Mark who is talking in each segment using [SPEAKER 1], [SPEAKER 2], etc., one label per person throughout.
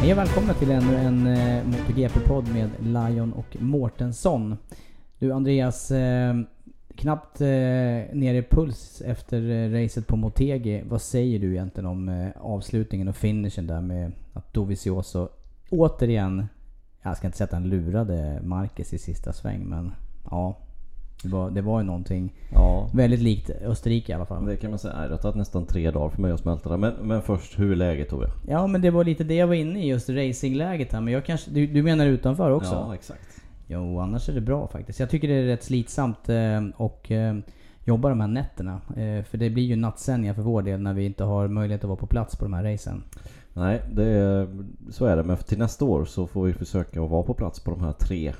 [SPEAKER 1] Hej och välkomna till ännu en eh, MotoGP-podd med Lion och Mårtensson. Du Andreas, eh, knappt eh, nere i puls efter eh, racet på Motegi. Vad säger du egentligen om eh, avslutningen och finishen där med att Dovizioso återigen, jag ska inte säga att han lurade Marquez i sista sväng men ja. Det var, det var ju någonting
[SPEAKER 2] Ja,
[SPEAKER 1] väldigt likt Österrike i alla fall.
[SPEAKER 2] det kan man säga. Det har tagit nästan tre dagar för mig att smälta det. Men, men först, hur är läget Tove?
[SPEAKER 1] Ja men det var lite det jag var inne i, just racingläget här. Men jag kanske, du, du menar utanför också?
[SPEAKER 2] Ja, exakt.
[SPEAKER 1] Jo, annars är det bra faktiskt. Jag tycker det är rätt slitsamt eh, och eh, jobba de här nätterna. Eh, för det blir ju nattsändningar för vår del när vi inte har möjlighet att vara på plats på de här racen.
[SPEAKER 2] Nej, det är, så är det. Men till nästa år så får vi försöka att vara på plats på de här tre,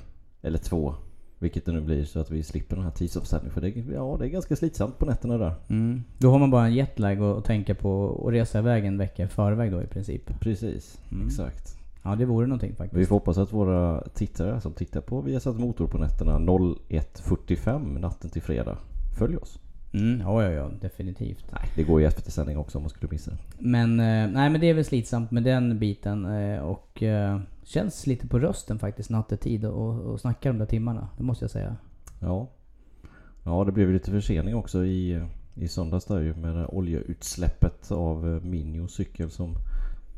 [SPEAKER 2] eller två, vilket det nu blir, så att vi slipper den här tidsomställningen. För det, ja, det är ganska slitsamt på nätterna där.
[SPEAKER 1] Mm. Då har man bara en jetlag att att tänka på och resa iväg en vecka i förväg då i princip.
[SPEAKER 2] Precis,
[SPEAKER 1] Mm.
[SPEAKER 2] exakt.
[SPEAKER 1] Ja, det vore någonting faktiskt.
[SPEAKER 2] Vi får hoppas att våra tittare som tittar på Viasat Motor på nätterna 01.45 natten till fredag följer oss.
[SPEAKER 1] Mm, ja, ja, ja, definitivt.
[SPEAKER 2] Nej, det går ju eftersändning också om man skulle missa det.
[SPEAKER 1] Men, eh, nej men det är väl slitsamt med den biten eh, och eh, känns lite på rösten faktiskt nattetid och, och snacka de där timmarna. Det måste jag säga.
[SPEAKER 2] Ja. Ja, det blev lite försening också i, i söndags där ju med oljeutsläppet av eh, Minio cykel som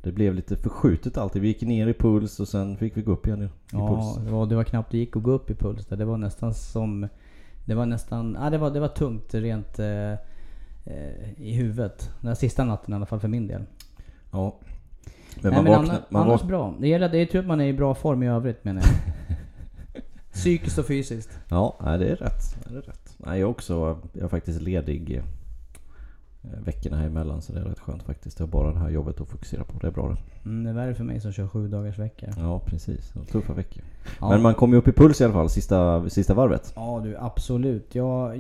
[SPEAKER 2] det blev lite förskjutet alltid. Vi gick ner i puls och sen fick vi gå upp igen i,
[SPEAKER 1] Ja,
[SPEAKER 2] puls.
[SPEAKER 1] var, det var knappt det gick att gå upp i puls där. Det var nästan som... Det var nästan... Ja, det var, det var tungt rent eh, eh, i huvudet. Den sista natten i alla fall för min del.
[SPEAKER 2] Ja. Men
[SPEAKER 1] Nej,
[SPEAKER 2] man
[SPEAKER 1] men
[SPEAKER 2] vaknar...
[SPEAKER 1] anna,
[SPEAKER 2] Man
[SPEAKER 1] annars bra. Det gäller det är tur att man är i bra form i övrigt menar jag. Psykiskt och fysiskt.
[SPEAKER 2] ja, nej, det är rätt. Det är rätt. Nej, jag är också... Jag är faktiskt ledig eh, veckorna här emellan så det är rätt skönt faktiskt. Jag har bara det här jobbet att fokusera på. Det är bra det.
[SPEAKER 1] Mm, det är värre för mig som kör sju dagars vecka.
[SPEAKER 2] Ja, precis. Tuffa veckor.
[SPEAKER 1] Ja.
[SPEAKER 2] Men man kom ju upp i puls i alla fall sista, sista varvet.
[SPEAKER 1] Ja du, absolut. Jag,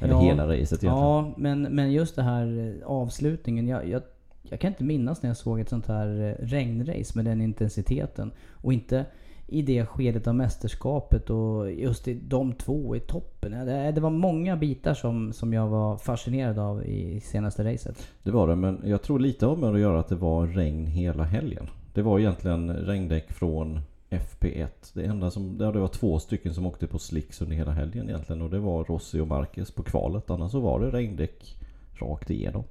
[SPEAKER 2] Eller
[SPEAKER 1] ja,
[SPEAKER 2] hela racet egentligen.
[SPEAKER 1] Ja, men, men just det här eh, avslutningen. Jag, jag, jag kan inte minnas när jag såg ett sånt här eh, regnrace med den intensiteten. Och inte i det skedet av mästerskapet och just i de två i toppen. Det, eh, det var många bitar som, som jag var fascinerad av i senaste racet.
[SPEAKER 2] Det var det, men jag tror lite har med att göra att det var regn hela helgen. Det var egentligen regndäck från FP1. Det enda som, ja, det var två stycken som åkte på slicks under hela helgen egentligen och det var Rossi och Marquez på kvalet. Annars så var det regndäck rakt igenom.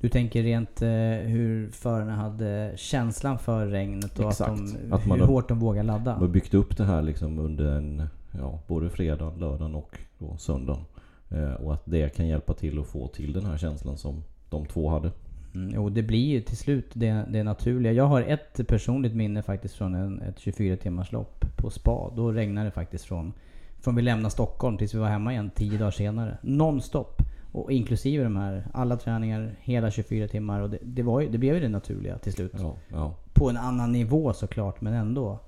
[SPEAKER 1] Du tänker rent eh, hur förarna hade känslan för regnet och
[SPEAKER 2] Exakt.
[SPEAKER 1] att de,
[SPEAKER 2] Att man
[SPEAKER 1] hur
[SPEAKER 2] har-
[SPEAKER 1] hårt de vågar ladda.
[SPEAKER 2] De har byggt upp det här liksom under en, ja, både fredag, lördagen och då söndagen. Eh, och att det kan hjälpa till att få till den här känslan som de två hade.
[SPEAKER 1] Mm, jo, det blir ju till slut det, det naturliga. Jag har ett personligt minne faktiskt från en, ett 24 timmars lopp på spa. Då regnade det faktiskt från, från vi lämnade Stockholm tills vi var hemma igen 10 dagar senare. Nonstop. Och inklusive de här, alla träningar, hela 24 timmar. Och det, det, ju, det blev ju det naturliga till slut.
[SPEAKER 2] Ja, ja.
[SPEAKER 1] På en annan nivå såklart, men ändå.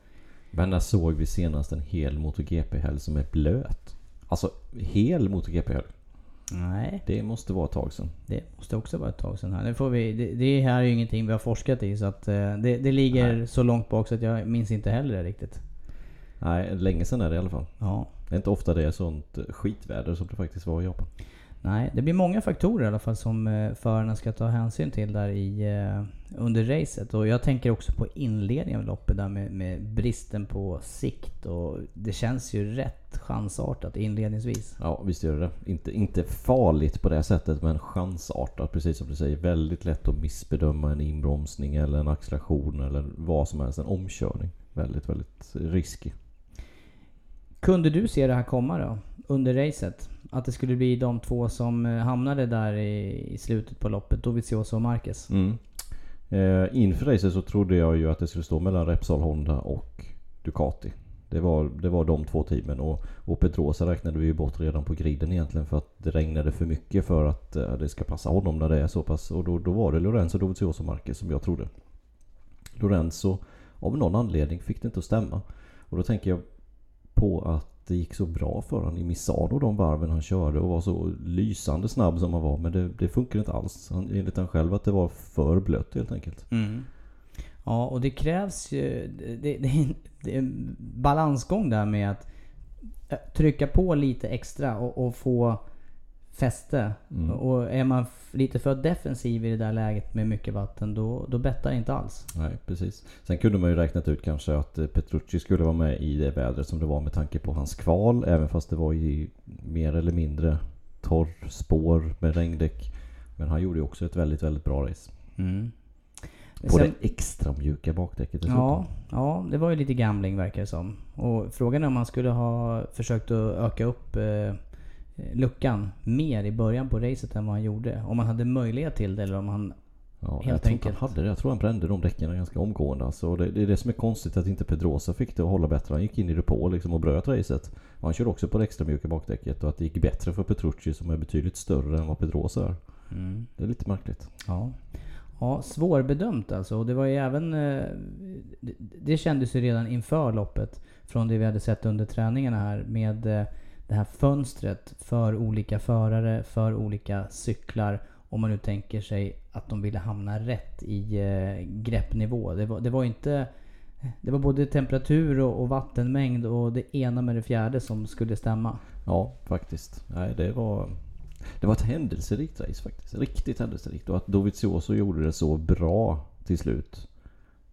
[SPEAKER 2] Men när såg vi senast en hel MotoGP-helg som är blöt? Alltså hel MotoGP-helg.
[SPEAKER 1] Nej,
[SPEAKER 2] Det måste vara ett tag sedan.
[SPEAKER 1] det måste också vara ett tag sedan här. Nu får vi, det, det här är ju ingenting vi har forskat i så att eh, det, det ligger så långt bak så att jag minns inte heller det riktigt.
[SPEAKER 2] Nej, länge sedan är det i alla fall.
[SPEAKER 1] Ja.
[SPEAKER 2] Det är inte ofta det är sånt skitväder som det faktiskt var i Japan.
[SPEAKER 1] Nej, det blir många faktorer i alla fall som eh, förarna ska ta hänsyn till där i, eh, under racet. Och jag tänker också på inledningen av loppet där med, med bristen på sikt. Och det känns ju rätt chansartat inledningsvis.
[SPEAKER 2] Ja, visst gör det det. Inte, inte farligt på det sättet men chansartat. Precis som du säger. Väldigt lätt att missbedöma en inbromsning eller en acceleration eller vad som helst. En omkörning. Väldigt, väldigt risky.
[SPEAKER 1] Kunde du se det här komma då? Under racet? Att det skulle bli de två som eh, hamnade där i, i slutet på loppet. Dovizioso och Marquez.
[SPEAKER 2] Mm. Eh, inför racet så trodde jag ju att det skulle stå mellan Repsol Honda och Ducati. Det var, det var de två teamen och, och Petrosa räknade vi ju bort redan på griden egentligen för att det regnade för mycket för att eh, det ska passa honom när det är så pass. Och då, då var det Lorenzo Dovizioso och Marquez som jag trodde. Lorenzo av någon anledning fick det inte att stämma. Och då tänker jag på att det gick så bra för honom i Misano de varven han körde och var så lysande snabb som han var. Men det, det funkar inte alls. Han, enligt han själv att det var för blött helt enkelt. Mm.
[SPEAKER 1] Ja, och det krävs ju... Det, det, är en- det är en balansgång där med att trycka på lite extra och, och få fäste. Och är man lite för defensiv i det där läget med mycket vatten, då, då bettar inte alls.
[SPEAKER 2] Nej, precis. Sen kunde man ju räknat ut kanske att eh, Petrucci skulle vara med i det vädret som det var med tanke på hans kval. Även fast det var i mer eller mindre torrspår med regndäck. Men han gjorde ju också ett väldigt, väldigt bra race. På
[SPEAKER 1] Sen-
[SPEAKER 2] det extra mjuka bakdäcket dessutom.
[SPEAKER 1] Ja, ja, det var ju lite gambling verkar det som. Och frågan är om man skulle ha försökt att öka upp eh, luckan mer i början på racet än vad han gjorde. Om man hade möjlighet till det eller om han...
[SPEAKER 2] Ja,
[SPEAKER 1] Helt
[SPEAKER 2] jag tror
[SPEAKER 1] enkelt.
[SPEAKER 2] han hade det. Jag tror han brände de däcken ganska omgående. Alltså, det, det är det som är konstigt att inte Pedrosa fick det att hålla bättre. Han gick in i depå liksom och bröt racet. Och han körde också på det extra mjuka bakdäcket och att det gick bättre för Petrucci som är betydligt större än vad Pedrosa är. Det är lite märkligt.
[SPEAKER 1] Ja. Ja, svårbedömt alltså. Och det var ju även... eh, det- Det kändes ju redan inför loppet. Från det vi hade sett under träningarna här. Med eh, det här fönstret för olika förare, för olika cyklar. Om man nu tänker sig att de ville hamna rätt i eh, greppnivå. Det var, det var inte... Det var både temperatur och, och vattenmängd och det ena med det fjärde som skulle stämma.
[SPEAKER 2] Ja, faktiskt. Nej, det var... Det var ett händelserikt race faktiskt. Riktigt händelserikt. Och att Dovizioso gjorde det så bra till slut.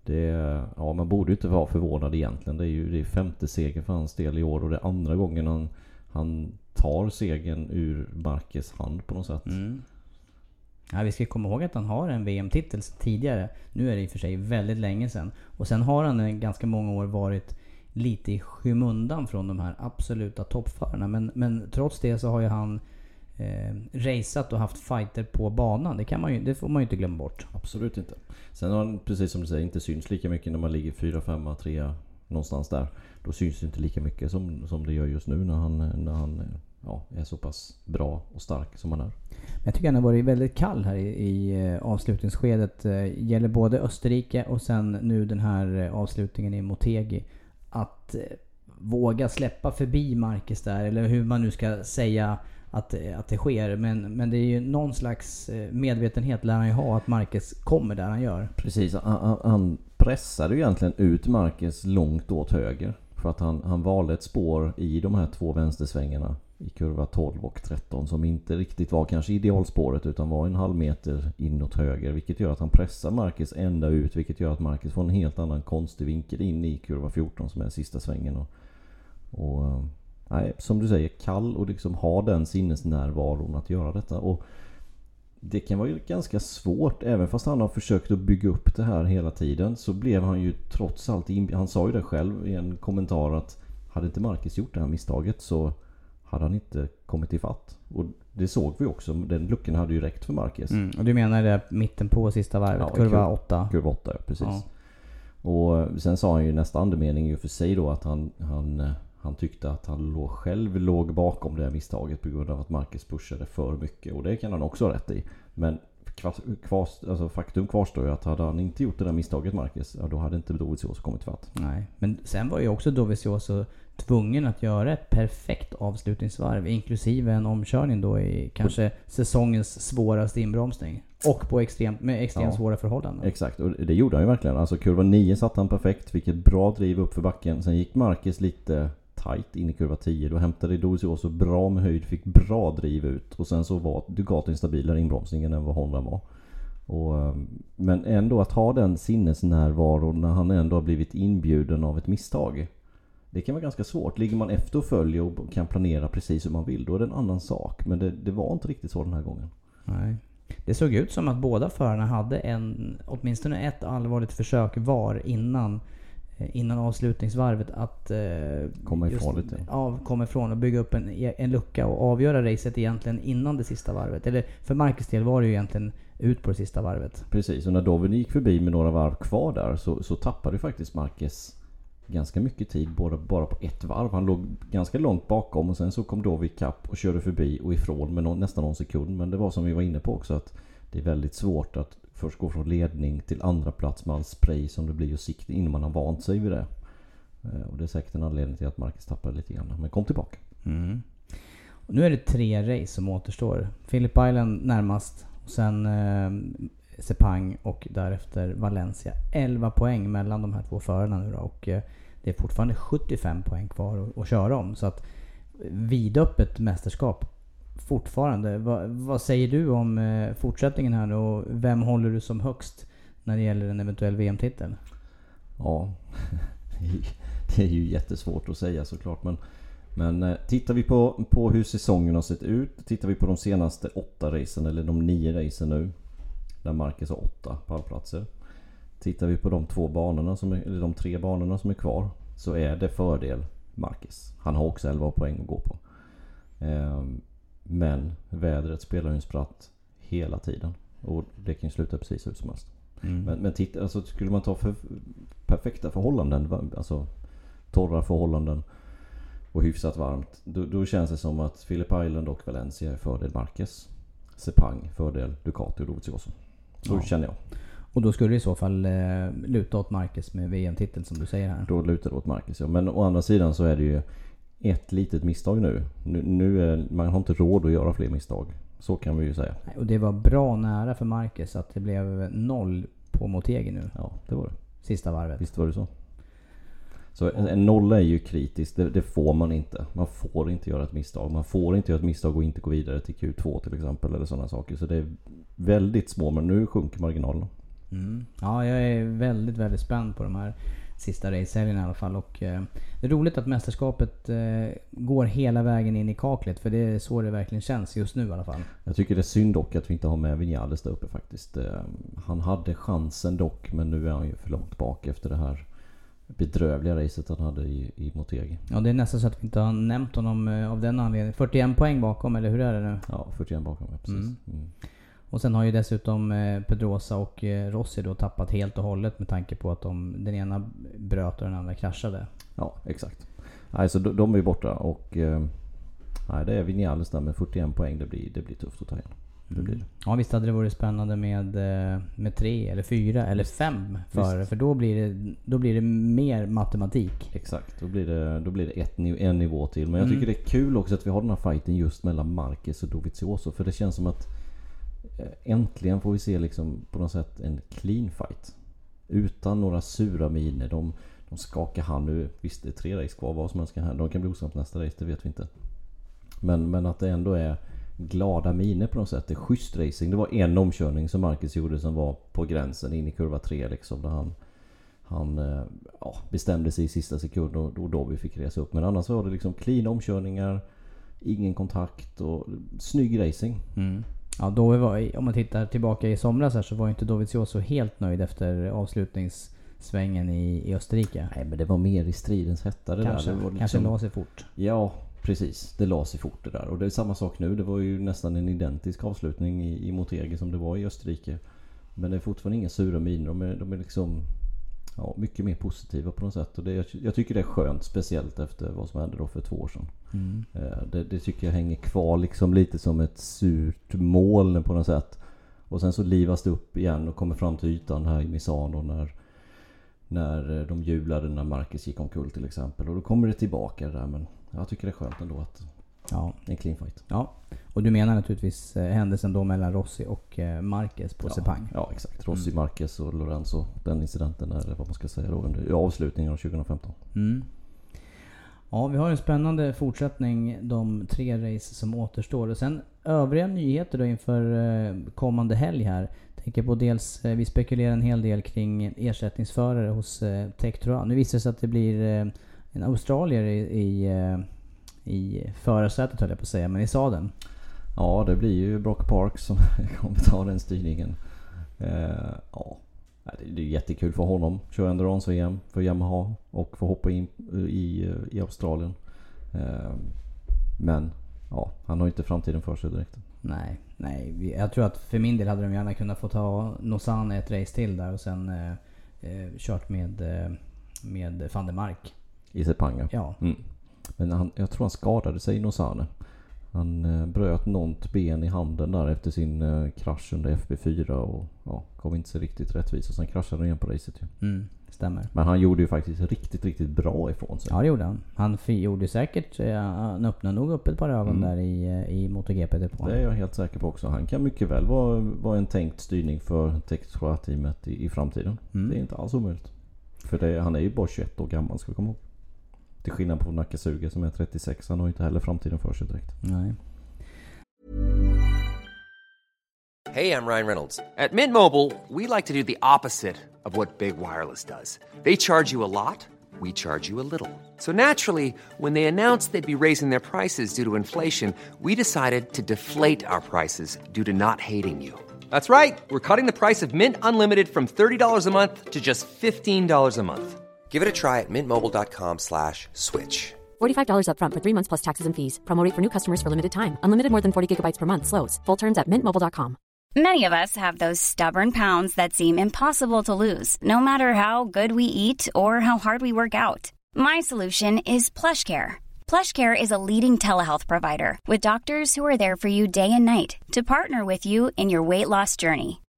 [SPEAKER 2] Det... Ja, man borde ju inte vara förvånad egentligen. Det är ju det är femte segern för hans del i år och det är andra gången han, han tar segern ur Marquez hand på något sätt.
[SPEAKER 1] Ja, vi ska komma ihåg att han har en VM-titel tidigare. Nu är det i och för sig väldigt länge sedan. Och sen har han ganska många år varit lite i skymundan från de här absoluta toppförarna. Men, men trots det så har ju han eh, raceat och haft fighter på banan. Det, kan man ju, det får man ju inte glömma bort.
[SPEAKER 2] Absolut inte. Sen har han, precis som du säger, inte syns lika mycket när man ligger 4, 5, 3 någonstans där. Då syns det inte lika mycket som, som det gör just nu när han, när han ja, är så pass bra och stark som han är.
[SPEAKER 1] Jag tycker han har varit väldigt kall här i, i eh, avslutningsskedet. Eh, gäller både Österrike och sen nu den här eh, avslutningen i Motegi. Att våga släppa förbi Marcus där, eller hur man nu ska säga att, att det sker. Men, men det är ju någon slags medvetenhet lär han ju ha att Marcus kommer där han gör.
[SPEAKER 2] Precis, han, han- pressade ju egentligen ut Marquez långt åt höger. För att han, han valde ett spår i de här två vänstersvängarna i kurva 12 och 13 som inte riktigt var kanske idealspåret utan var en halv meter inåt höger. Vilket gör att han pressar Marcus ända ut vilket gör att Marcus får en helt annan konstig vinkel in i kurva 14 som är sista svängen. Och, och eh, nej, som du säger, kall och liksom ha den sinnesnärvaron att göra detta. Och det kan vara ju ganska svårt även fast han har försökt att bygga upp det här hela tiden så blev han ju trots allt Han sa ju det själv i en kommentar att hade inte Marcus gjort det här misstaget så hade han inte kommit ifatt. Och det såg vi också. Den luckan hade ju räckt för Marcus.
[SPEAKER 1] Och du menar det mitten på sista varvet,
[SPEAKER 2] Ja,
[SPEAKER 1] kurva
[SPEAKER 2] kur-
[SPEAKER 1] 8?
[SPEAKER 2] Kurva 8, ja, precis.
[SPEAKER 1] Ja.
[SPEAKER 2] Och sen sa han ju nästa andemening ju för sig då att han, han, eh, han tyckte att han låg, själv låg bakom det här misstaget på grund av att Marcus pushade för mycket. Och det kan han också ha rätt i. Men kvar, alltså faktum kvarstår ju att hade han inte gjort det där misstaget Marcus, ja då hade inte Dovizioso kommit fatt.
[SPEAKER 1] Nej, men sen var ju också Dovizioso tvungen att göra ett perfekt avslutningsvarv. Inklusive en omkörning då i kanske säsongens svåraste inbromsning. Och på extremt, med extremt
[SPEAKER 2] Ja.
[SPEAKER 1] svåra förhållanden.
[SPEAKER 2] Exakt, och det gjorde han ju verkligen. Alltså kurva 9 satte han perfekt, fick ett bra driv upp för backen. Sen gick Marcus lite tight in i kurva 10. Då hämtade Dovizioso bra med höjd, fick bra driv ut. Och sen så var Ducatin stabilare i inbromsningen än vad Honda var. Och, eh, men ändå att ha den sinnesnärvaron när han ändå har blivit inbjuden av ett misstag. Det kan vara ganska svårt. Ligger man efter och följer och kan planera precis hur man vill, då är det en annan sak. Men det, det var inte riktigt så den här gången.
[SPEAKER 1] Nej. Det såg ut som att båda förarna hade en, åtminstone ett allvarligt försök var innan, innan avslutningsvarvet att... Eh,
[SPEAKER 2] Komma ifrån lite.
[SPEAKER 1] Ja, komma ifrån och bygga upp en, en lucka och avgöra racet egentligen innan det sista varvet. Eller för Marcus del var det ju egentligen ut på det sista varvet.
[SPEAKER 2] Precis, och när Doven gick förbi med några varv kvar där så, så tappade ju faktiskt Marquez ganska mycket tid bara, bara på ett varv. Han låg ganska långt bakom och sen så kom Dovi ikapp och körde förbi och ifrån med någon, nästan någon sekund. Men det var som vi var inne på också att det är väldigt svårt att först gå från ledning till andra plats med all spray som det blir och sikt innan man har vant sig vid det. Eh, Och det är säkert en anledning till att Marcus tappade lite grann. Men kom tillbaka.
[SPEAKER 1] Mm. Och nu är det tre race som återstår. Phillip Island närmast. Och sen eh, Sepang och därefter Valencia. 11 poäng mellan de här två förarna nu då. Och eh, det är fortfarande 75 poäng kvar att, att köra om. Så att vidöppet mästerskap fortfarande. Va, vad säger du om eh, fortsättningen här nu och vem håller du som högst när det gäller en eventuell VM-titel?
[SPEAKER 2] Ja, det är ju jättesvårt att säga såklart. Men, men eh, tittar vi på, på hur säsongen har sett ut. Tittar vi på de senaste åtta racen, eller de nio racen nu. Där Marcus har åtta pallplatser. Tittar vi på de två banorna, som är, eller de tre banorna som är kvar. Så är det fördel Marcus. Han har också 11 poäng att gå på. Ehm, men vädret spelar ju en spratt hela tiden. Och det kan ju sluta precis hur som helst. Men, men titta, alltså, skulle man ta för perfekta förhållanden, alltså torra förhållanden och hyfsat varmt. Då, då känns det som att Phillip Island och Valencia är fördel Marquez. Sepang fördel Ducati och Dovizioso. Så
[SPEAKER 1] Ja.
[SPEAKER 2] känner jag.
[SPEAKER 1] Och då skulle det i så fall eh, luta åt Marcus med VM-titeln som du säger här.
[SPEAKER 2] Då lutar det åt Marcus ja. Men å andra sidan så är det ju ett litet misstag nu. Nu, nu är, man har inte råd att göra fler misstag. Så kan vi ju säga.
[SPEAKER 1] Och det var bra nära för Marcus att det blev noll på Motegi nu,
[SPEAKER 2] Ja, det var det.
[SPEAKER 1] sista varvet.
[SPEAKER 2] Visst var det så? Så en, en nolla är ju kritiskt. Det, det får man inte. Man får inte göra ett misstag. Man får inte göra ett misstag och inte gå vidare till Q2 till exempel. Eller sådana saker. Så det är väldigt små. Men nu sjunker marginalerna.
[SPEAKER 1] Mm. Ja, jag är väldigt, väldigt spänd på de här sista racehelgerna i alla fall. Och, eh, det är roligt att mästerskapet eh, går hela vägen in i kaklet. För det är så det verkligen känns just nu i alla fall.
[SPEAKER 2] Jag tycker det är synd dock att vi inte har med Vinales där uppe faktiskt. Eh, Han hade chansen dock. Men nu är han ju för långt bak efter det här bedrövliga racet han hade i, i Motegi.
[SPEAKER 1] Ja, det är nästan så att vi inte har nämnt honom eh, av den anledningen. 41 poäng bakom, eller hur är det nu?
[SPEAKER 2] Ja, 41 bakom. Ja, precis.
[SPEAKER 1] Mm.
[SPEAKER 2] Mm.
[SPEAKER 1] Och sen har ju dessutom eh, Pedrosa och eh, Rossi då tappat helt och hållet med tanke på att de, den ena bröt och den andra kraschade.
[SPEAKER 2] Ja, exakt. Nej, så de, de är ju borta och... Eh, nej, det är Vinales där med 41 poäng. Det blir, det blir tufft att ta igen. Det blir det.
[SPEAKER 1] Ja visst hade det varit spännande med, med tre eller fyra eller fem förare. För då blir, det, då blir det mer matematik.
[SPEAKER 2] Exakt, då blir det, då blir det ett, en nivå till. Men jag
[SPEAKER 1] Mm.
[SPEAKER 2] tycker det är kul också att vi har den här fighten just mellan Marquez och Dovizioso. För det känns som att Eh, äntligen får vi se liksom på något sätt en clean fight. Utan några sura miner. De, de skakar hand nu. Visst det är tre race kvar. Vad som helst kan hända. De kan bli osams nästa race, det vet vi inte. Men, men att det ändå är glada miner på något sätt. Det är schysst racing. Det var en omkörning som Marcus gjorde som var på gränsen in i kurva 3 liksom. Där han, han eh, ja, bestämde sig i sista sekund och då, då vi fick resa upp. Men annars var det liksom clean omkörningar. Ingen kontakt och snygg racing.
[SPEAKER 1] Mm. Ja, då var, om man tittar tillbaka i somras här så var ju inte Dovizioso helt nöjd efter avslutningssvängen i, i Österrike.
[SPEAKER 2] Nej men det var mer i stridens hetta det
[SPEAKER 1] Kanske,
[SPEAKER 2] där. Det var
[SPEAKER 1] kanske
[SPEAKER 2] liksom-
[SPEAKER 1] la sig fort.
[SPEAKER 2] Ja, precis. Det la sig fort det där. Och det är samma sak nu. Det var ju nästan en identisk avslutning i, i Motegi som det var i Österrike. Men det är fortfarande inga sura miner. De är, de är liksom ja, mycket mer positiva på något sätt. Och det, jag, jag tycker det är skönt. Speciellt efter vad som hände då för två år sedan.
[SPEAKER 1] Mm.
[SPEAKER 2] Eh, Det, det tycker jag hänger kvar liksom lite som ett surt moln på något sätt. Och sen så livas det upp igen och kommer fram till ytan här i Misano när när de hjulade när Marcus gick omkull till exempel. Och då kommer det tillbaka där men jag tycker det är skönt ändå att
[SPEAKER 1] Ja.
[SPEAKER 2] det är en clean fight.
[SPEAKER 1] ja. Och du menar naturligtvis eh, händelsen då mellan Rossi och eh, Marquez på
[SPEAKER 2] ja,
[SPEAKER 1] Sepang?
[SPEAKER 2] Ja exakt. Rossi, Marquez och Lorenzo. Den incidenten eller vad man ska säga då under avslutningen av 2015.
[SPEAKER 1] Mm. Ja, vi har en spännande fortsättning de tre race som återstår. Och sen övriga nyheter då inför eh, kommande helg här. Tänker på dels, eh, vi spekulerar en hel del kring ersättningsförare hos eh, Tektroa. Nu visar det sig att det blir eh, en australier i, i, i förarsätet höll jag på att säga, men i sadeln.
[SPEAKER 2] Ja det blir ju Brock Park som kommer ta den styrningen. Ja. Det är jättekul för honom. Köra endurance-VM för Yamaha och få hoppa in i, i Australien. Eh, men ja, han har inte framtiden för sig direkt.
[SPEAKER 1] Nej, nej. Jag tror att för min del hade de gärna kunnat få ta Nozan ett race till där och sen eh, eh, kört med, eh, med van der Mark.
[SPEAKER 2] I Sepang
[SPEAKER 1] Ja.
[SPEAKER 2] Mm. Men han, jag tror han skadade sig i Nozane. Han eh, bröt något ben i handen där efter sin eh, krasch under FB4 och ja, kom inte så riktigt rättvis. Och sen kraschade han igen på racet ju.
[SPEAKER 1] Mm, stämmer.
[SPEAKER 2] Men han gjorde ju faktiskt riktigt, riktigt bra ifrån sig.
[SPEAKER 1] Ja det gjorde han. Han gjorde säkert, eh, han öppnade nog upp ett par ögon
[SPEAKER 2] Mm.
[SPEAKER 1] där i, i MotoGP depån.
[SPEAKER 2] Det är jag helt säker på också. Han kan mycket väl vara, vara en tänkt styrning för Textra-teamet i, i framtiden.
[SPEAKER 1] Mm.
[SPEAKER 2] Det är inte alls omöjligt. För det, han är ju bara 21 år gammal ska vi komma ihåg. Till skillnad på Nakasuga som är 36. Han har ju inte heller framtiden för sig direkt.
[SPEAKER 1] Nej.
[SPEAKER 3] Hey, I'm Ryan Reynolds. At Mint Mobile, we like to do the opposite of what Big Wireless does. They charge you a lot, we charge you a little. So naturally, when they announced they'd be raising their prices due to inflation, we decided to deflate our prices due to not hating you. That's right. We're cutting the price of Mint Unlimited from $30 a month to just $15 a month. Give it a try at mintmobile.com slash switch.
[SPEAKER 4] $45 upfront for three months plus taxes and fees. Promo rate for new customers for limited time. Unlimited more than 40 gigabytes per month. Slows. Full terms at mintmobile.com.
[SPEAKER 5] Many of us have those stubborn pounds that seem impossible to lose, no matter how good we eat or how hard we work out. My solution is PlushCare. PlushCare is a leading telehealth provider with doctors who are there for you day and night to partner with you in your weight loss journey.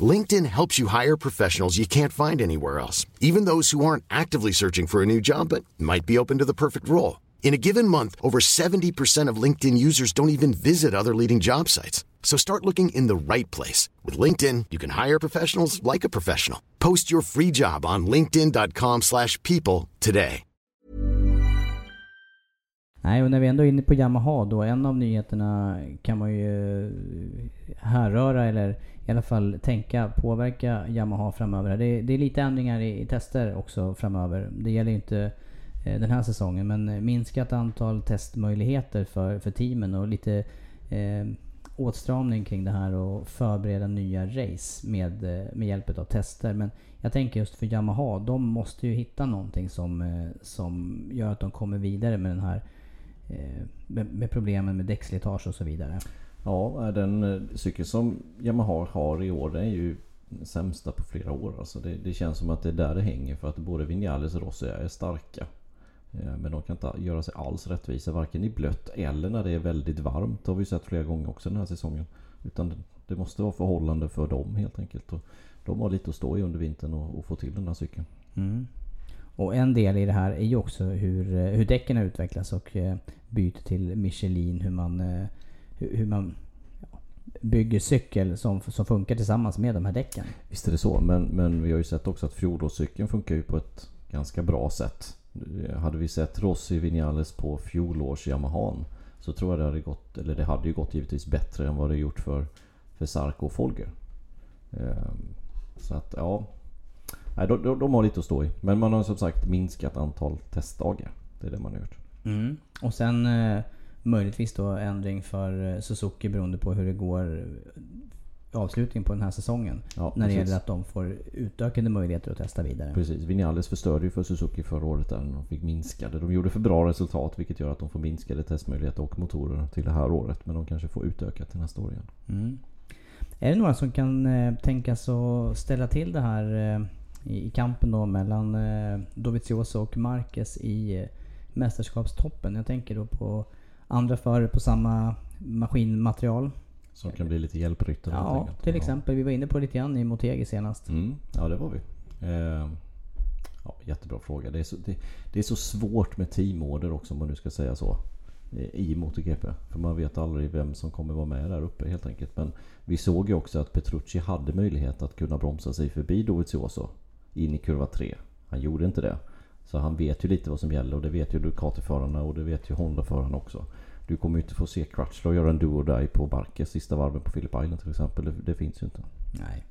[SPEAKER 6] LinkedIn helps you hire professionals you can't find anywhere else, even those who aren't actively searching for a new job but might be open to the perfect role. In a given month, over 70% of LinkedIn users don't even visit other leading job sites. So start looking in the right place. With LinkedIn, you can hire professionals like a professional. Post your free job on linkedin.com slash people today.
[SPEAKER 1] Nej, och när vi ändå är inne på Yamaha då, en av nyheterna kan man ju eh, härröra eller i alla fall tänka påverka Yamaha framöver. Det är, det är lite ändringar i, i tester också framöver. Det gäller ju inte eh, den här säsongen men eh, minskat antal testmöjligheter för, för teamen och lite eh, åtstramning kring det här och förbereda nya race med, eh, med hjälp av tester. Men jag tänker just för Yamaha, de måste ju hitta någonting som, eh, som gör att de kommer vidare med den här eh, med, med problemen med däckslitage och så vidare.
[SPEAKER 2] Ja, den eh, cykel som Yamaha har i år är ju den sämsta på flera år. Alltså det, det känns som att det är där det hänger för att både Vinales och Rossi är starka. Eh, men de kan inte göra sig alls rättvisa varken i blött eller när det är väldigt varmt. Det har vi sett flera gånger också den här säsongen. Utan det- måste vara förhållande för dem helt enkelt. Och de har lite att stå i under vintern och, och få till den här cykeln.
[SPEAKER 1] Mm. Och en del i det här är ju också hur, eh, hur däcken har utvecklats och byter till Michelin. Hur man, eh, hur, man bygger cykel som, som funkar tillsammans med de här däcken.
[SPEAKER 2] Visst är det så, men, men vi har ju sett också att fjolårscykeln funkar ju på ett ganska bra sätt. Hade vi sett Rossi Vinales på fjolårs Yamahan så tror jag det hade gått, eller det hade ju gått givetvis bättre än vad det gjort för, för Sarko och Folger. Ehm, Så att ja, Nej, de, de, de har lite att stå i. Men man har som sagt minskat antal testdagar. Det är det man har gjort.
[SPEAKER 1] Mm. Och sen eh, möjligtvis då ändring för eh, Suzuki beroende på hur det går avslutning på den här säsongen.
[SPEAKER 2] Ja,
[SPEAKER 1] när det
[SPEAKER 2] precis.
[SPEAKER 1] gäller att de får utökade möjligheter att testa vidare.
[SPEAKER 2] Precis, Vinales förstörde ju för Suzuki förra året där de fick minskade. De gjorde för bra resultat vilket gör att de får minskade testmöjligheter och motorer till det här året. Men de kanske får utökat till nästa år igen.
[SPEAKER 1] Mm. Är det några som kan eh, tänkas att ställa till det här eh, i, i kampen då mellan eh, Dovizioso och Marquez i eh, mästerskapstoppen? Jag tänker då på andra förare på samma maskinmaterial.
[SPEAKER 2] Som kan bli lite hjälpryttare
[SPEAKER 1] Ja,
[SPEAKER 2] enkelt.
[SPEAKER 1] till exempel. Vi var inne på lite grann i Motegi senast.
[SPEAKER 2] Mm, ja det var vi. Eh, ja, jättebra fråga. Det är, så, det, det är så svårt med teamorder också om man nu ska säga så. I MotoGP. För man vet aldrig vem som kommer vara med där uppe helt enkelt. Men vi såg ju också att Petrucci hade möjlighet att kunna bromsa sig förbi Dovizioso in i kurva 3. Han gjorde inte det. Så han vet ju lite vad som gäller och det vet ju Ducati-förarna och det vet ju Honda-förarna också. Du kommer ju inte få se Crutchlow göra en or die på Marquez sista varven på Phillip Island till exempel. Det, det finns ju inte.
[SPEAKER 1] Nej.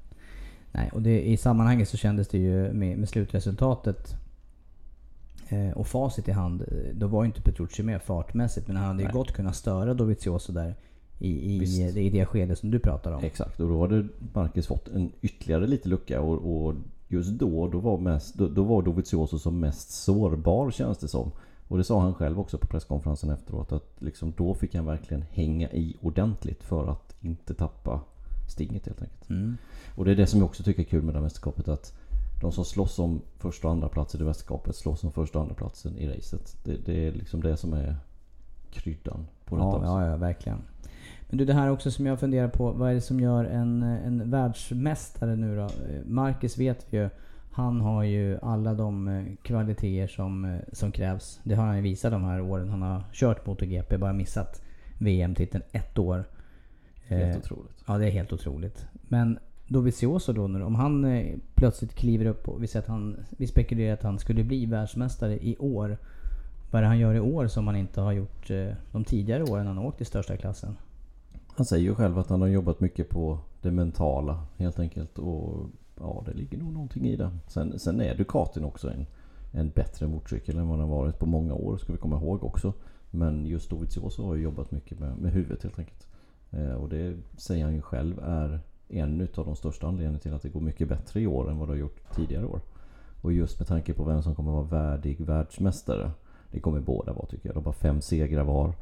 [SPEAKER 1] Nej, och det, i sammanhanget så kändes det ju med, med slutresultatet eh, och facit i hand. eh, Då var ju inte Petrucci med fartmässigt men han hade ju
[SPEAKER 2] Nej.
[SPEAKER 1] gott kunnat störa Dovizioso där i, i,
[SPEAKER 2] Visst.
[SPEAKER 1] i det skede som du pratar om.
[SPEAKER 2] Exakt, och då hade Marcus fått en ytterligare lite lucka och, och just då, då var, mest, då, då var Dovizioso som mest sårbar känns det som. Och det sa han själv också på presskonferensen efteråt att liksom då fick han verkligen hänga i ordentligt för att inte tappa stinget helt enkelt.
[SPEAKER 1] Mm.
[SPEAKER 2] Och det är det som jag också tycker är kul med det här mästerskapet att de som slåss om första och andra plats i mästerskapet slåss om första och andra platsen i racet. Det, det är liksom det som är kryddan på detta.
[SPEAKER 1] Ja, ja, ja, verkligen. Men du, det här också som jag funderar på. Vad är det som gör en, en världsmästare nu då? Marcus vet vi ju. Han har ju alla de eh, kvaliteter som, eh, som krävs. Det har han ju visat de här åren. Han har kört MotoGP, bara missat VM-titeln ett år.
[SPEAKER 2] Helt
[SPEAKER 1] Eh,
[SPEAKER 2] otroligt.
[SPEAKER 1] Ja, det är helt otroligt. Men Dovizioso då nu, om han eh, plötsligt kliver upp och vi säger att han, vi spekulerar att han skulle bli världsmästare i år. Vad är det han gör i år som han inte har gjort eh, de tidigare åren han har åkt i största klassen?
[SPEAKER 2] Han säger ju själv att han har jobbat mycket på det mentala helt enkelt. Och ja, det ligger nog någonting i det. Sen, sen är Ducatin också en, en bättre motorcykel än vad den har varit på många år. Ska vi komma ihåg också. Men just Dovizioso har ju jobbat mycket med, med huvudet helt enkelt. Eh, och det säger han ju själv är en utav de största anledningarna till att det går mycket bättre i år än vad det har gjort tidigare år. Och just med tanke på vem som kommer vara värdig världsmästare. Det kommer båda vara tycker jag. De har fem segrar var.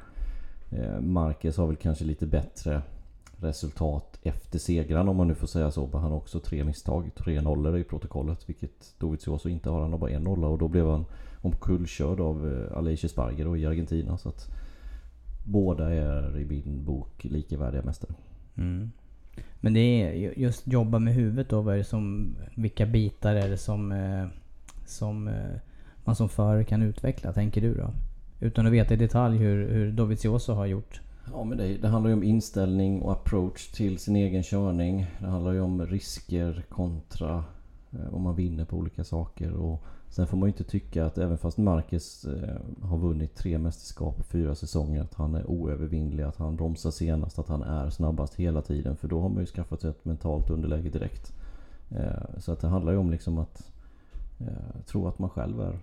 [SPEAKER 2] Eh, Marquez har väl kanske lite bättre resultat efter segrarna om man nu får säga så. Men han har också tre misstag, tre nollor i protokollet. Vilket Dovizioso inte har. Han har bara en nolla och då blev han omkullkörd av eh, Aleix då i Argentina. Så att båda är i min bok likvärdiga mästare.
[SPEAKER 1] Mm. Men det är just jobba med huvudet då. Vad är det som, vilka bitar är det som, eh, som eh, man som förare kan utveckla, tänker du då? Utan att veta i detalj hur, hur Dovizioso har gjort.
[SPEAKER 2] Ja men det, det handlar ju om inställning och approach till sin egen körning. Det handlar ju om risker kontra eh, om man vinner på olika saker. Och sen får man ju inte tycka att även fast Marquez eh, har vunnit tre mästerskap på fyra säsonger att han är oövervinnlig. Att han bromsar senast, att han är snabbast hela tiden. För då har man ju skaffat sig ett mentalt underläge direkt. Eh, så att det handlar ju om liksom att eh, tro att man själv är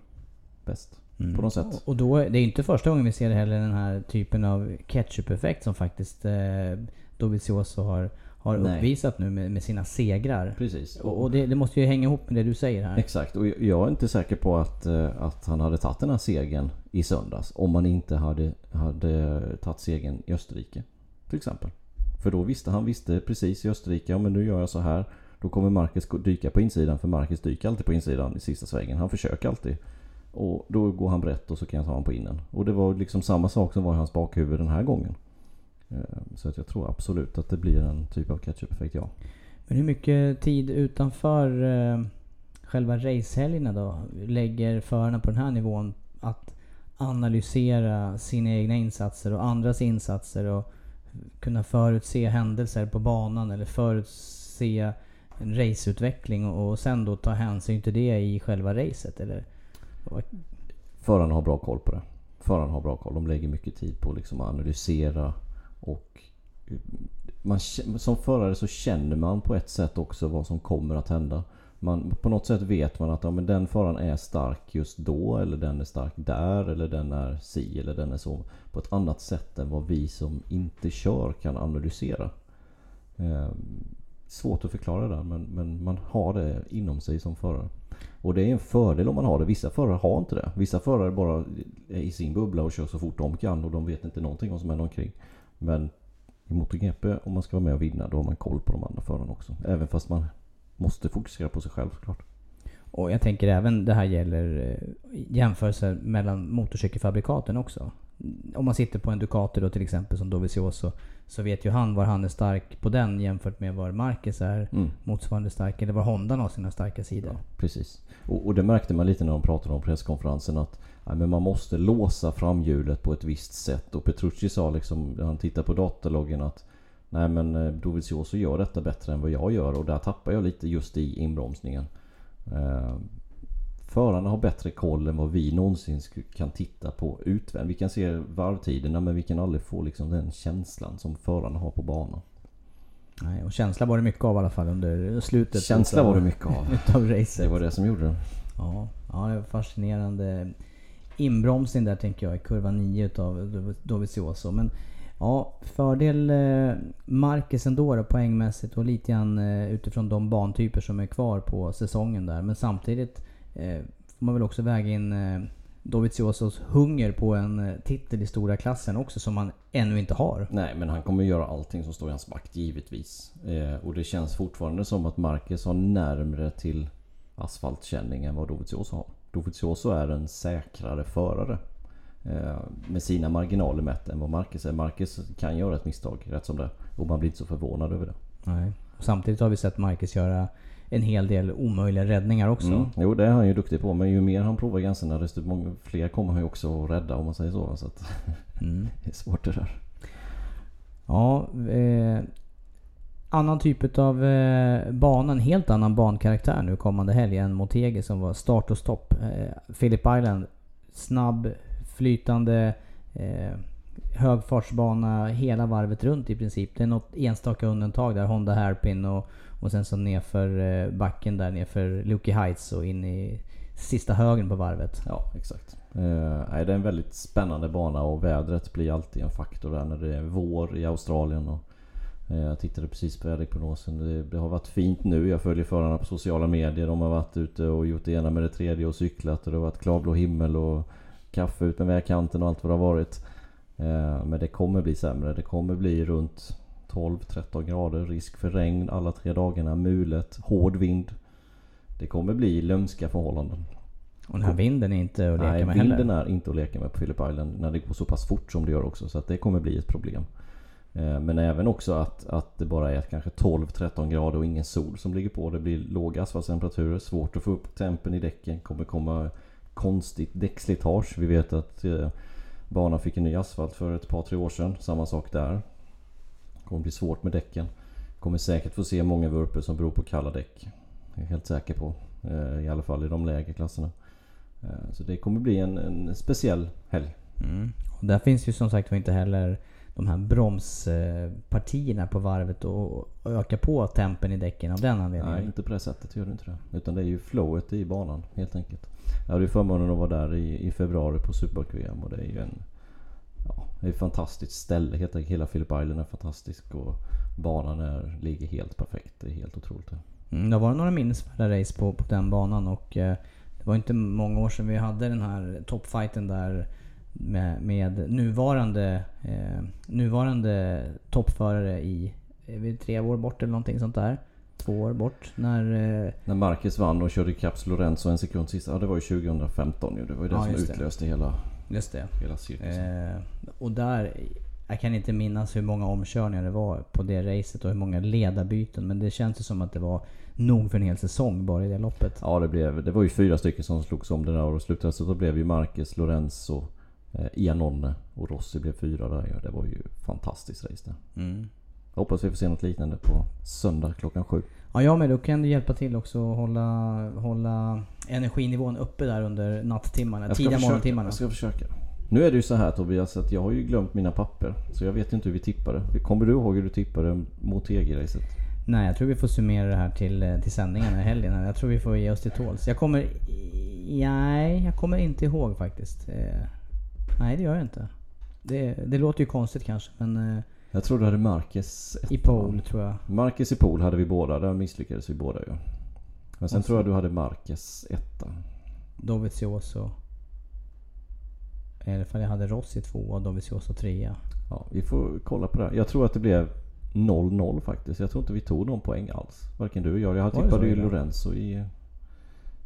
[SPEAKER 2] bäst. På något sätt.
[SPEAKER 1] Och då, det är inte första gången vi ser heller den här typen av ketchup-effekt som faktiskt eh, Dovizioso har, har
[SPEAKER 2] Nej.
[SPEAKER 1] uppvisat nu med, med sina segrar.
[SPEAKER 2] Precis.
[SPEAKER 1] Och, och det, det måste ju hänga ihop med det du säger här.
[SPEAKER 2] Exakt, och jag är inte säker på att, eh, att han hade tagit den här segern i söndags om man inte hade, hade tagit segern i Österrike. Till exempel. För då visste han visste precis i Österrike, ja men nu gör jag så här. Då kommer Marcus dyka på insidan för Marcus dyker alltid på insidan i sista svängen. Han försöker alltid. Och då går han brett och så kan jag ta honom på innen. Och det var liksom samma sak som var i hans bakhuvud den här gången. Eh, så att jag tror absolut att det blir en typ av catch-up-effekt, ja.
[SPEAKER 1] Men hur mycket tid utanför eh, själva racehelgerna då lägger förarna på den här nivån att analysera sina egna insatser och andras insatser och kunna förutse händelser på banan eller förutse en raceutveckling och, och sen då ta hänsyn till det i själva racet eller?
[SPEAKER 2] Förarna har bra koll på det. Förarna har bra koll. De lägger mycket tid på liksom att analysera och eh, man, som förare så känner man på ett sätt också vad som kommer att hända. Man, på något sätt vet man att ja, men den föraren är stark just då eller den är stark där eller den är si eller den är så. På ett annat sätt än vad vi som inte kör kan analysera. Ehm, Svårt att förklara det där men, men man har det inom sig som förare. Och det är en fördel om man har det. Vissa förare har inte det. Vissa förare bara är i sin bubbla och kör så fort de kan och de vet inte någonting om vad som händer omkring. Men i MotoGP om man ska vara med och vinna då har man koll på de andra förarna också. Även fast man måste fokusera på sig själv såklart.
[SPEAKER 1] Och jag tänker även det här gäller eh, jämförelser mellan motorcykelfabrikaten också. Om man sitter på en Ducati då till exempel som Dovizioso så vet ju han var han är stark på den jämfört med var Marcus är
[SPEAKER 2] Mm.
[SPEAKER 1] motsvarande stark. Eller var Honda har sina starka sidor.
[SPEAKER 2] Precis. Och, och det märkte man lite när de pratade om presskonferensen att ja, men man måste låsa framhjulet på ett visst sätt. Och Petrucci sa liksom när han tittade på dataloggen att Nej men eh, Dovizioso gör detta bättre än vad jag gör och där tappar jag lite just i inbromsningen. Förarna har bättre koll än vad vi någonsin kan titta på utvändigt. Vi kan se varvtiderna men vi kan aldrig få liksom den känslan som förarna har på banan.
[SPEAKER 1] Nej, och känsla var det mycket av i alla fall under slutet.
[SPEAKER 2] Känsla
[SPEAKER 1] utav-
[SPEAKER 2] var det mycket av.
[SPEAKER 1] Utav racet.
[SPEAKER 2] Det var det som gjorde det.
[SPEAKER 1] Ja, ja det var fascinerande inbromsning där tänker jag i kurva 9 utav Dovizioso. Men ja, fördel eh, Marcus ändå då, poängmässigt och lite grann eh, utifrån de bantyper som är kvar på säsongen där. Men samtidigt får man väl också väga in eh, Doviziosos hunger på en eh, titel i stora klassen också som han ännu inte har.
[SPEAKER 2] Nej, men han kommer göra allting som står i hans makt givetvis. Eh, och det känns fortfarande som att Marquez har närmre till asfaltkänning än vad Dovizioso har. Dovizioso är en säkrare förare. Eh, med sina marginaler mätt än vad Marquez är. Marquez kan göra ett misstag rätt som det Och man blir inte så förvånad över det.
[SPEAKER 1] Nej. Och samtidigt har vi sett Marcus göra en hel del omöjliga räddningar också.
[SPEAKER 2] Mm. Jo, det är han ju duktig på. Men ju mer han provar gränserna desto många fler kommer han ju också att rädda om man säger så. Så att
[SPEAKER 1] Mm.
[SPEAKER 2] det är svårt det där.
[SPEAKER 1] Ja, eh, annan typ av eh, bana, en helt annan bankaraktär nu kommande helg än Motegi som var start och stopp. Eh, Phillip Island, snabb, flytande, eh, högfartsbana hela varvet runt i princip. Det är något enstaka undantag där, Honda Hairpin och, och sen så nerför eh, backen där nerför Lucky Heights och in i sista högen på varvet.
[SPEAKER 2] Ja, exakt. Eh, det är en väldigt spännande bana och vädret blir alltid en faktor där när det är vår i Australien. Och, eh, jag tittade precis på väderprognosen. Det, det har varit fint nu. Jag följer förarna på sociala medier. De har varit ute och gjort det ena med det tredje och cyklat. Och det har varit klarblå himmel och kaffe ut med vägkanten och allt vad det har varit. Eh, men det kommer bli sämre. Det kommer bli runt 12-13 grader. Risk för regn alla tre dagarna. Mulet, hård vind. Det kommer bli lömska förhållanden.
[SPEAKER 1] Och den här vinden är inte att leka
[SPEAKER 2] Nej,
[SPEAKER 1] med
[SPEAKER 2] vinden
[SPEAKER 1] heller.
[SPEAKER 2] är inte att leka med på Phillip Island när det går så pass fort som det gör också. Så att det kommer bli ett problem. Eh, Men även också att, att det bara är kanske 12-13 grader och ingen sol som ligger på. Det blir låga asfaltstemperaturer, svårt att få upp tempen i däcken. kommer komma konstigt däckslitage. Vi vet att eh, banan fick en ny asfalt för ett par tre år sedan. Samma sak där. kommer bli svårt med däcken. Kommer säkert få se många vurpor som beror på kalla däck. Jag är helt säker på. Eh, I alla fall i de lägre klasserna. Eh, så det kommer bli en, en speciell helg.
[SPEAKER 1] Mm. Där finns ju som sagt var inte heller de här bromspartierna på varvet och öka på tempen i däcken av den anledningen.
[SPEAKER 2] Nej, inte på det sättet gör det inte det. Utan det är ju flowet i banan helt enkelt. Jag hade ju förmånen att vara där i, i februari på Super-VM och det är ju en... Ja, det är ett fantastiskt ställe. Hela, hela Phillip Island är fantastisk och banan är, ligger helt perfekt. Det är helt otroligt. det.
[SPEAKER 1] Mm, det var några minnesvärda race på, på den banan och eh, det var inte många år sedan vi hade den här toppfighten där med, med nuvarande, eh, nuvarande toppförare i, är vi tre år bort eller någonting sånt där? Två år bort. När... Eh,
[SPEAKER 2] När Marquez vann och körde ikapp Lorenzo en sekund sist. Ja, det var ju 2015 ju. Det var ju det
[SPEAKER 1] Ja,
[SPEAKER 2] som
[SPEAKER 1] just det.
[SPEAKER 2] utlöste hela,
[SPEAKER 1] just det.
[SPEAKER 2] hela cirkusen.
[SPEAKER 1] Eh, och där, jag kan inte minnas hur många omkörningar det var på det racet och hur många ledarbyten. Men det känns ju som att det var nog för en hel säsong bara i det loppet.
[SPEAKER 2] Ja, det, blev, det var ju fyra stycken som slogs om det där och slutresultatet blev ju Marquez, Lorenzo, eh, Iannone och Rossi blev fyra där ju. Det var ju fantastiskt race det.
[SPEAKER 1] Mm.
[SPEAKER 2] Jag hoppas vi får se något liknande på söndag klockan sju.
[SPEAKER 1] Ja, jag med. Då kan du hjälpa till också att hålla, hålla energinivån uppe där under nattimmarna. Tidiga morgontimmarna.
[SPEAKER 2] Jag ska försöka. Nu är det ju så här Tobias att jag har ju glömt mina papper. Så jag vet inte hur vi tippade. Kommer du ihåg hur du tippade mot EG-racet?
[SPEAKER 1] Nej, jag tror vi får summera det här till, eh, till sändningarna i helgen. Jag tror vi får ge oss till tåls. Jag kommer... Nej, jag kommer inte ihåg faktiskt. Nej, det gör jag inte. Det, det låter ju konstigt kanske, men... eh,
[SPEAKER 2] Jag tror du hade Marcus
[SPEAKER 1] I pole tror jag.
[SPEAKER 2] Marcus i pool hade vi båda. Där misslyckades vi båda ju. Men sen
[SPEAKER 1] så-
[SPEAKER 2] tror jag du hade Marcus etta.
[SPEAKER 1] Dovizioso. Eller ifall jag hade Rossi tvåa och Dovizioso trea.
[SPEAKER 2] Ja, vi får kolla på det. här. Jag tror att det blev 0-0 faktiskt. Jag tror inte vi tog någon poäng alls. Varken du och jag. Jag tippade ju? Lorenzo i,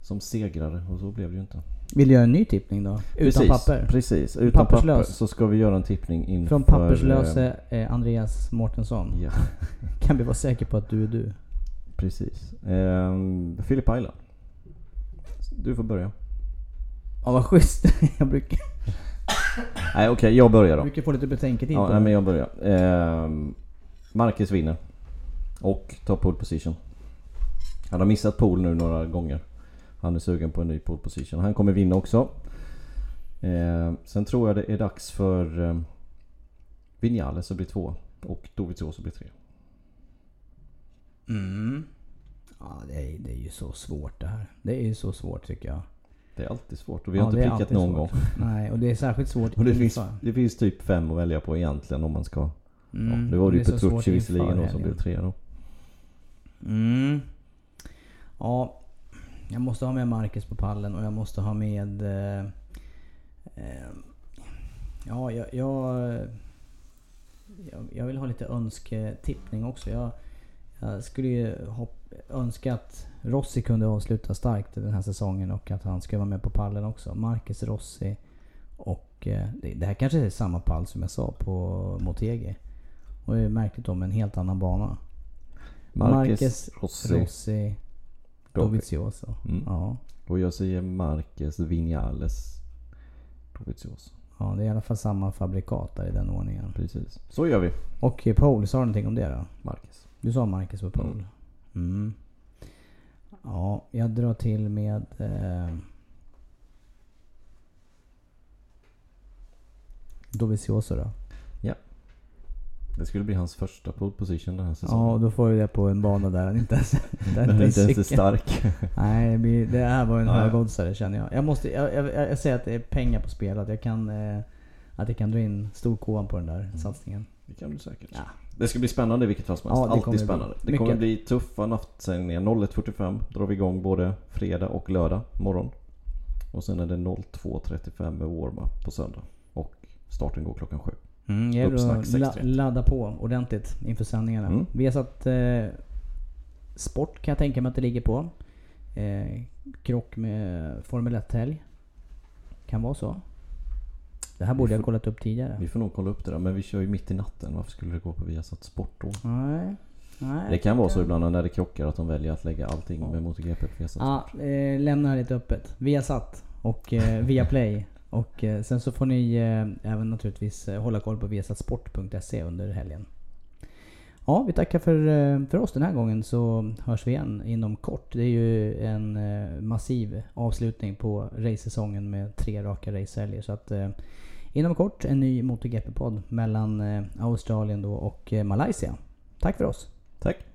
[SPEAKER 2] som segrare och så blev det ju inte.
[SPEAKER 1] Vill du göra en ny tippning då? Utan
[SPEAKER 2] precis,
[SPEAKER 1] papper?
[SPEAKER 2] Precis, utan papper så ska vi göra en tippning inför...
[SPEAKER 1] Från papperslöse eh, Andreas Mårtensson.
[SPEAKER 2] Ja,
[SPEAKER 1] Kan vi vara säkra på att du är du?
[SPEAKER 2] precis. Ehm, Philip Island. Du får börja.
[SPEAKER 1] Ja vad schysst. jag brukar,
[SPEAKER 2] Nej okej, jag börjar då.
[SPEAKER 1] brukar få lite betänketid
[SPEAKER 2] Ja, nej, men jag börjar. Ehm, Marcus vinner. Och tar pole position. Han har missat pole nu några gånger. Han är sugen på en ny pole position. Han kommer vinna också. Ehm, sen tror jag det är dags för um, Vinales att bli två. Och Dovizioso bli tre.
[SPEAKER 1] Mm. Ja det är, det är ju så svårt det här. Det är ju så svårt tycker jag.
[SPEAKER 2] Det är alltid svårt och vi
[SPEAKER 1] Ja,
[SPEAKER 2] har inte prickat någon
[SPEAKER 1] svårt.
[SPEAKER 2] gång.
[SPEAKER 1] Nej och det är särskilt svårt
[SPEAKER 2] Och det finns, det finns typ fem att välja på egentligen om man ska...
[SPEAKER 1] Mm,
[SPEAKER 2] Ja, det var det ju Petrucci visserligen då som blev tre då.
[SPEAKER 1] Mm. Ja, jag måste ha med Marcus på pallen och jag måste ha med... Eh, eh, ja, jag, jag, jag, vill ha lite önsketippning också. Jag, jag skulle ju hopp, önska att Rossi kunde avsluta starkt den här säsongen och att han skulle vara med på pallen också. Marcus Rossi och... Eh, det, det här kanske är samma pall som jag sa på Motegi. Och det är märkligt om en helt annan bana.
[SPEAKER 2] Marcus,
[SPEAKER 1] Marcus
[SPEAKER 2] Rossi.
[SPEAKER 1] Rossi Dovizioso.
[SPEAKER 2] Mm.
[SPEAKER 1] Ja.
[SPEAKER 2] Och jag säger Marcus Vinales Dovizioso.
[SPEAKER 1] ja, det är i alla fall samma fabrikat där i den ordningen.
[SPEAKER 2] Precis. Så gör vi.
[SPEAKER 1] Och Paul, sa du någonting om det då?
[SPEAKER 2] Marcus.
[SPEAKER 1] Du sa Marcus och Paul.
[SPEAKER 2] Mm.
[SPEAKER 1] Mm. Ja, jag drar till med... Eh, Dovizioso då.
[SPEAKER 2] Det skulle bli hans första pole position den här
[SPEAKER 1] Ja,
[SPEAKER 2] säsongen.
[SPEAKER 1] då får vi det på en bana där han inte ens... där
[SPEAKER 2] inte ens är stark.
[SPEAKER 1] Nej, det, blir, det här var en
[SPEAKER 2] Ja.
[SPEAKER 1] högoddsare känner jag. Jag, måste, jag, jag, jag säger att det är pengar på spel. Att jag kan, eh, att jag kan dra in storkovan på den där
[SPEAKER 2] Mm.
[SPEAKER 1] satsningen.
[SPEAKER 2] Det kan du säkert.
[SPEAKER 1] Ja.
[SPEAKER 2] Det ska bli spännande i vilket fall som helst.
[SPEAKER 1] Ja, det kommer
[SPEAKER 2] Alltid
[SPEAKER 1] bli
[SPEAKER 2] spännande. Det
[SPEAKER 1] mycket.
[SPEAKER 2] kommer bli tuffa nattsändningar. 01.45 drar vi igång både fredag och lördag morgon. Och sen är det 02.35 med warm-up på söndag. Och starten går klockan sju.
[SPEAKER 1] Mm, det gäller att la,
[SPEAKER 2] 6.30.
[SPEAKER 1] ladda på ordentligt inför sändningarna.
[SPEAKER 2] Mm.
[SPEAKER 1] Vi har satt eh, sport kan jag tänka mig att det ligger på. Eh, krock med Formel 1-helg. Kan vara så. Det här borde jag
[SPEAKER 2] får-
[SPEAKER 1] kollat upp tidigare.
[SPEAKER 2] Vi får nog kolla upp det där. Men vi kör ju mitt i natten. Varför skulle det gå på Viasat Sport då?
[SPEAKER 1] Nej. Nej.
[SPEAKER 2] Det kan vara så ibland när det krockar att de väljer att lägga allting
[SPEAKER 1] Ja.
[SPEAKER 2] med MotoGP på Viasat
[SPEAKER 1] Ja, eh, lämna det lite öppet. Via satt och eh, via play. Och eh, sen så får ni eh, även naturligtvis eh, hålla koll på viasatsport.se under helgen. Ja, vi tackar för, eh, för oss den här gången så hörs vi igen inom kort. Det är ju en eh, massiv avslutning på racesäsongen med tre raka racehelger. Så att eh, inom kort en ny MotoGP-podd mellan eh, Australien då och eh, Malaysia. Tack för oss!
[SPEAKER 2] Tack!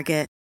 [SPEAKER 7] Target.